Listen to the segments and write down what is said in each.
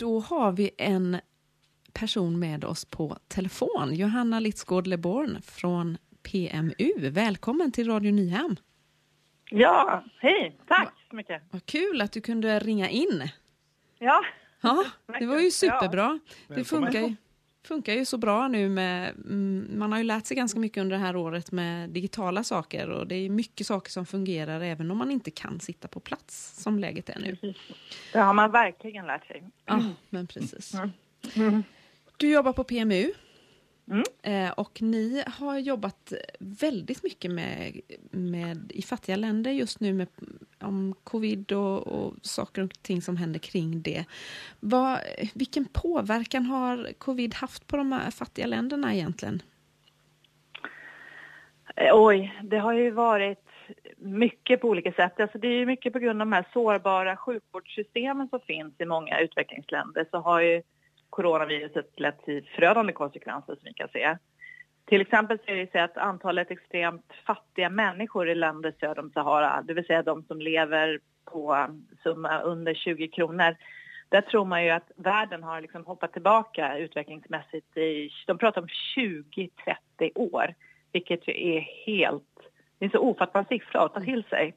Då har vi en person med oss på telefon. Johanna Litzgård Leborn från PMU. Välkommen till Radio Nyhem. Ja, hej. Tack så mycket. Vad kul att du kunde ringa in. Ja. Ja, det var ju superbra. Det funkar ju, funkar ju så bra nu med, mm, man har ju lärt sig ganska mycket under det här året med digitala saker och det är mycket saker som fungerar även om man inte kan sitta på plats som läget är nu. Det har man verkligen lärt sig. Ja, men precis. Mm. Du jobbar på PMU. Mm. Eh, och ni har jobbat väldigt mycket med, med, i fattiga länder just nu med om covid och, och saker och ting som händer kring det. Vad, vilken påverkan har covid haft på de här fattiga länderna egentligen? Eh, oj, det har ju varit mycket på olika sätt. Alltså det är ju mycket på grund av de här sårbara sjukvårdssystemen som finns i många utvecklingsländer så har ju coronaviruset lett till förödande konsekvenser som vi kan se. Till exempel så är det så att antalet extremt fattiga människor i länder söder om Sahara, det vill säga de som lever på summa under 20 kronor, där tror man ju att världen har liksom hoppat tillbaka utvecklingsmässigt i, de pratar om 20-30 år, vilket ju är helt, det är en så ofattbar siffra att ta till sig.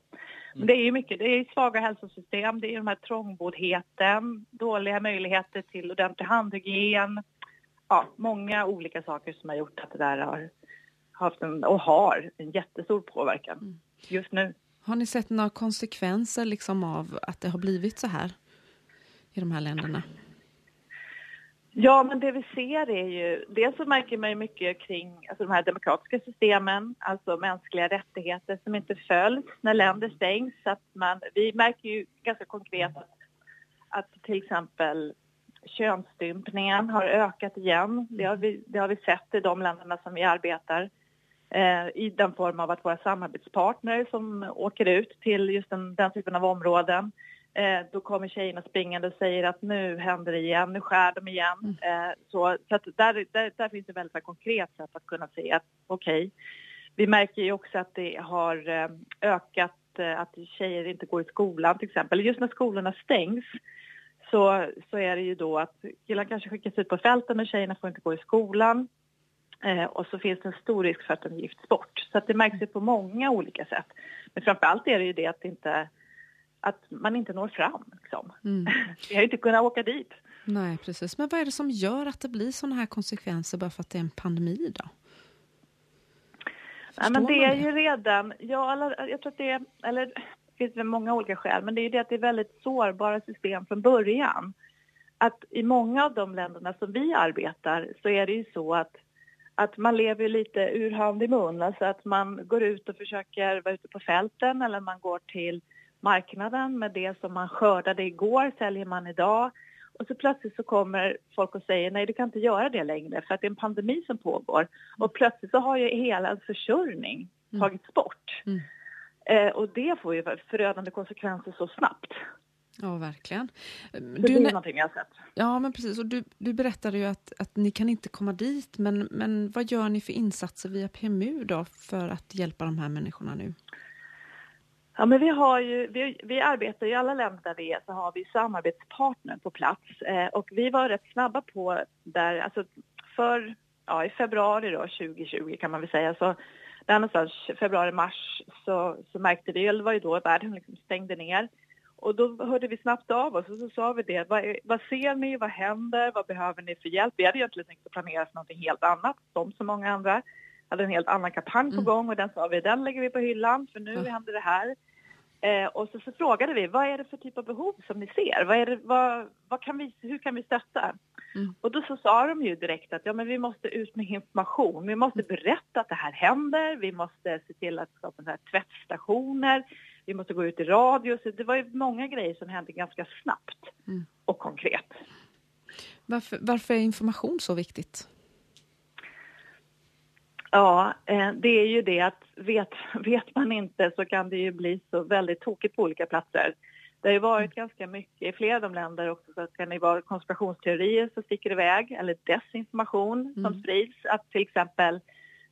Men det är ju mycket, det är svaga hälsosystem, det är de här trångboddheten, dåliga möjligheter till ordentlig handhygien. Ja, många olika saker som har gjort att det där har haft en, och har en jättestor påverkan mm. just nu. Har ni sett några konsekvenser liksom av att det har blivit så här i de här länderna? Ja, men det vi ser är ju... Dels så märker man ju mycket kring alltså de här demokratiska systemen, alltså mänskliga rättigheter som inte följs när länder stängs. Att man, vi märker ju ganska konkret att, att till exempel könsstympningen har ökat igen. Det har vi, det har vi sett i de länderna som vi arbetar eh, i den form av att våra samarbetspartner som åker ut till just den, den typen av områden Eh, då kommer tjejerna springande och säger att nu händer det igen, nu skär de igen. Mm. Eh, så så där, där, där finns det väldigt konkret sätt att kunna se att okej, okay. vi märker ju också att det har eh, ökat eh, att tjejer inte går i skolan till exempel. Just när skolorna stängs så, så är det ju då att killarna kanske skickas ut på fälten men tjejerna får inte gå i skolan. Eh, och så finns det en stor risk för att de gifts bort. Så det märks ju på många olika sätt. Men framför allt är det ju det att det inte att man inte når fram. Liksom. Mm. Vi har ju inte kunnat åka dit. Nej, precis. Men vad är det som gör att det blir sådana här konsekvenser bara för att det är en pandemi då? Nej, men det är ju redan, ja, jag tror att det är, eller det finns väl många olika skäl, men det är det att det är väldigt sårbara system från början. Att i många av de länderna som vi arbetar så är det ju så att, att man lever lite ur hand i mun, alltså att man går ut och försöker vara ute på fälten eller man går till marknaden med det som man skördade igår säljer man idag. Och så plötsligt så kommer folk och säger nej du kan inte göra det längre för att det är en pandemi som pågår. Och plötsligt så har ju hela ens försörjning mm. tagits bort. Mm. Eh, och det får ju förödande konsekvenser så snabbt. Ja, verkligen. Du, det är någonting jag har sett. Ja, men precis. Och du, du berättade ju att, att ni kan inte komma dit, men, men vad gör ni för insatser via PMU då för att hjälpa de här människorna nu? Ja, men vi, har ju, vi, vi arbetar i alla länder där vi är så har vi samarbetspartner på plats eh, och vi var rätt snabba på där, alltså för, ja, i februari då, 2020 kan man väl säga, så där någonstans februari-mars så, så märkte vi, eller var ju då världen liksom stängde ner och då hörde vi snabbt av oss och så sa vi det, vad, vad ser ni, vad händer, vad behöver ni för hjälp? Vi hade egentligen tänkt att planera för någonting helt annat, som så många andra hade en helt annan kampanj på mm. gång och den sa vi, den lägger vi på hyllan för nu mm. händer det här. Eh, och så, så, frågade vi, vad är det för typ av behov som ni ser? Vad är det, vad, vad kan vi, hur kan vi stötta? Mm. Och då så sa de ju direkt att ja, men vi måste ut med information. Vi måste berätta att det här händer. Vi måste se till att skapa här tvättstationer. Vi måste gå ut i radio. Så det var ju många grejer som hände ganska snabbt mm. och konkret. Varför, varför är information så viktigt? Ja, eh, det är ju det att vet, vet man inte så kan det ju bli så väldigt tokigt på olika platser. Det har ju varit mm. ganska mycket i flera av de länder också så att kan det vara konspirationsteorier som sticker iväg eller desinformation mm. som sprids. Att till exempel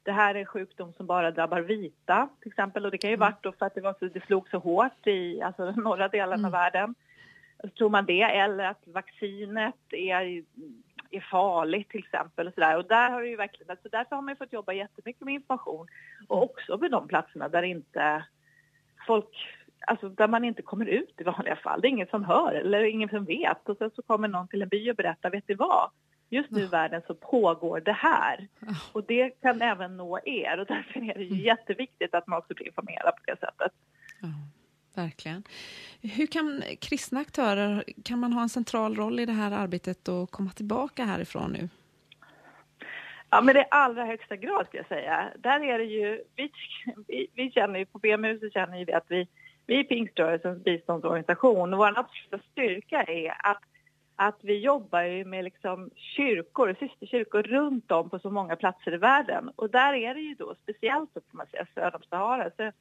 det här är en sjukdom som bara drabbar vita till exempel och det kan ju mm. varit då för att det, var så, det slog så hårt i alltså, norra delen mm. av världen. tror man det, eller att vaccinet är, är farligt till exempel. Och, så där. och där har det ju verkligen, alltså därför har man fått jobba jättemycket med information och också med de platserna där inte folk alltså där man inte kommer ut i vanliga fall. Det är ingen som hör eller ingen som vet. Och sen så kommer någon till en by och berättar, vet du vad? Just nu i världen så pågår det här. Och det kan även nå er och därför är det mm. jätteviktigt att man också blir informerad på det sättet. Verkligen. Hur kan kristna aktörer, kan man ha en central roll i det här arbetet och komma tillbaka härifrån nu? Ja, men det är allra högsta grad ska jag säga. Där är det ju, vi, vi, vi känner ju, på BMU så känner vi att vi, vi är pingströrelsens biståndsorganisation och vår absoluta styrka är att att vi jobbar med liksom kyrkor, systerkyrkor runt om på så många platser i världen. Och där är det ju då, speciellt då, man säga, söder om Sahara, så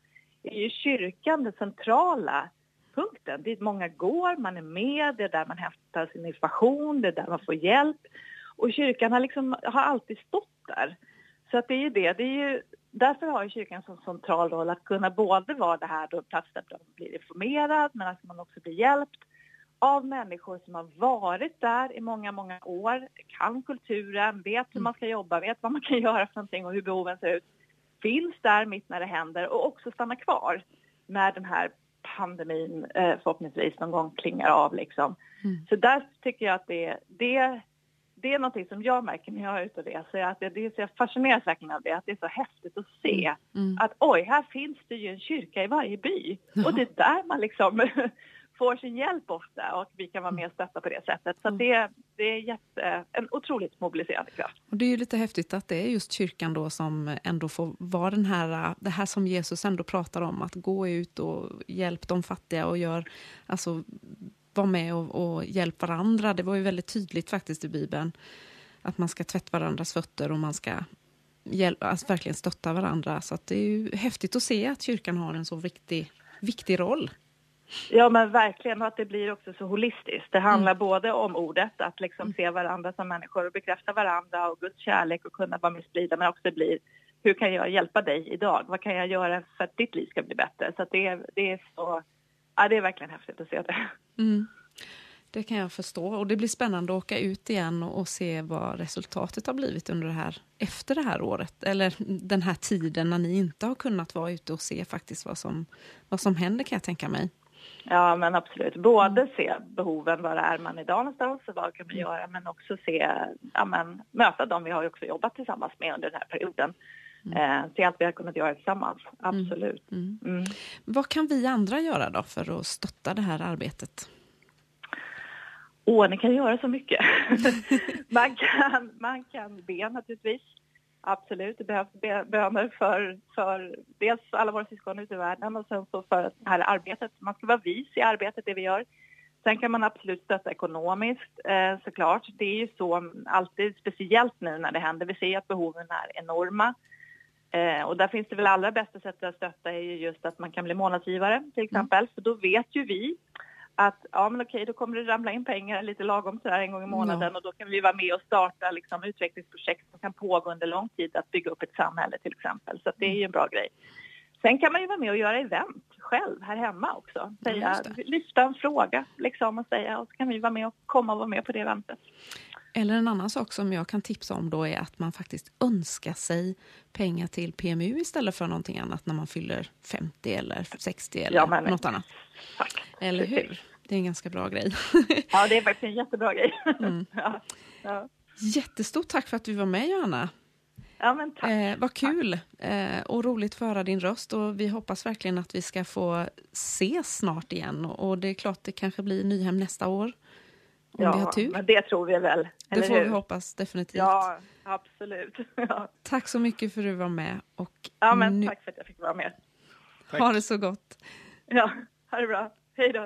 är ju kyrkan den centrala punkten. Dit många går, man är med, det är där man hämtar sin information, det är där man får hjälp. Och kyrkan har, liksom, har alltid stått där. Så att det är ju det. det är ju, därför har ju kyrkan en central roll att kunna både vara det här då plats där man blir informerad men att man också blir hjälpt av människor som har varit där i många, många år, kan kulturen, vet hur man ska jobba, vet vad man kan göra för någonting och hur behoven ser ut, finns där mitt när det händer och också stannar kvar när den här pandemin eh, förhoppningsvis någon gång klingar av. Liksom. Mm. Så där tycker jag att det, det, det är någonting som jag märker när jag är ute och reser, att det, det, jag fascineras verkligen av det, att det är så häftigt att se mm. Mm. att oj, här finns det ju en kyrka i varje by. Ja. Och det är där man liksom får sin hjälp ofta och vi kan vara med och stötta på det sättet. Så mm. det, det är jätte, en otroligt mobiliserande kraft. Och det är ju lite häftigt att det är just kyrkan då som ändå får vara den här, det här som Jesus ändå pratar om, att gå ut och hjälp de fattiga och gör, alltså vara med och, och hjälp varandra. Det var ju väldigt tydligt faktiskt i Bibeln att man ska tvätta varandras fötter och man ska hjälpa, alltså verkligen stötta varandra. Så det är ju häftigt att se att kyrkan har en så viktig, viktig roll. Ja men verkligen och att det blir också så holistiskt. Det handlar mm. både om ordet, att liksom mm. se varandra som människor och bekräfta varandra och Guds kärlek och kunna vara med och sprida men också blir hur kan jag hjälpa dig idag? Vad kan jag göra för att ditt liv ska bli bättre? Så det, är, det är så, ja det är verkligen häftigt att se det. Mm. Det kan jag förstå och det blir spännande att åka ut igen och, och, se vad resultatet har blivit under det här, efter det här året. Eller den här tiden när ni inte har kunnat vara ute och se faktiskt vad som, vad som händer kan jag tänka mig. Ja, men absolut. Både mm. se behoven, var är man idag någonstans och vad kan man göra, men också se, ja, men, möta dem vi har också jobbat tillsammans med under den här perioden. Mm. Eh, se allt vi har kunnat göra tillsammans, mm. absolut. Mm. Mm. Vad kan vi andra göra då för att stötta det här arbetet? Åh, ni kan göra så mycket. man, kan, man kan be naturligtvis. Absolut, det behövs böner för, för dels alla våra syskon ute i världen och sen så för det här arbetet. Man ska vara vis i arbetet, det vi gör. Sen kan man absolut stötta ekonomiskt eh, såklart. Det är ju så alltid, speciellt nu när det händer. Vi ser att behoven är enorma. Eh, och där finns det väl allra bästa sättet att stötta är ju just att man kan bli månadsgivare till exempel. Mm. För då vet ju vi att ja men okej, då kommer det ramla in pengar lite lagom sådär en gång i månaden ja. och då kan vi vara med och starta liksom, utvecklingsprojekt som kan pågå under lång tid att bygga upp ett samhälle till exempel. Så det är ju en bra grej. Sen kan man ju vara med och göra event själv här hemma också. Säga, lyfta en fråga liksom och säga och så kan vi vara med och komma och vara med på det eventet. Eller en annan sak som jag kan tipsa om då är att man faktiskt önskar sig pengar till PMU istället för någonting annat när man fyller 50 eller 60 eller ja, men, något annat. Tack. Eller hur? Det är en ganska bra grej. ja, det är faktiskt en jättebra grej. Mm. ja, ja. Jättestort tack för att du var med, Johanna. Ja, men tack. Eh, vad kul eh, och roligt att höra din röst. Och vi hoppas verkligen att vi ska få ses snart igen. Och, och det är klart, det kanske blir Nyhem nästa år. Om ja, vi har tur. men det tror vi väl. Det får hur? vi hoppas definitivt. Ja, absolut. ja. Tack så mycket för att du var med. Och ja, men nu... tack för att jag fick vara med. Tack. Ha det så gott. Ja, ha det bra. Hej då.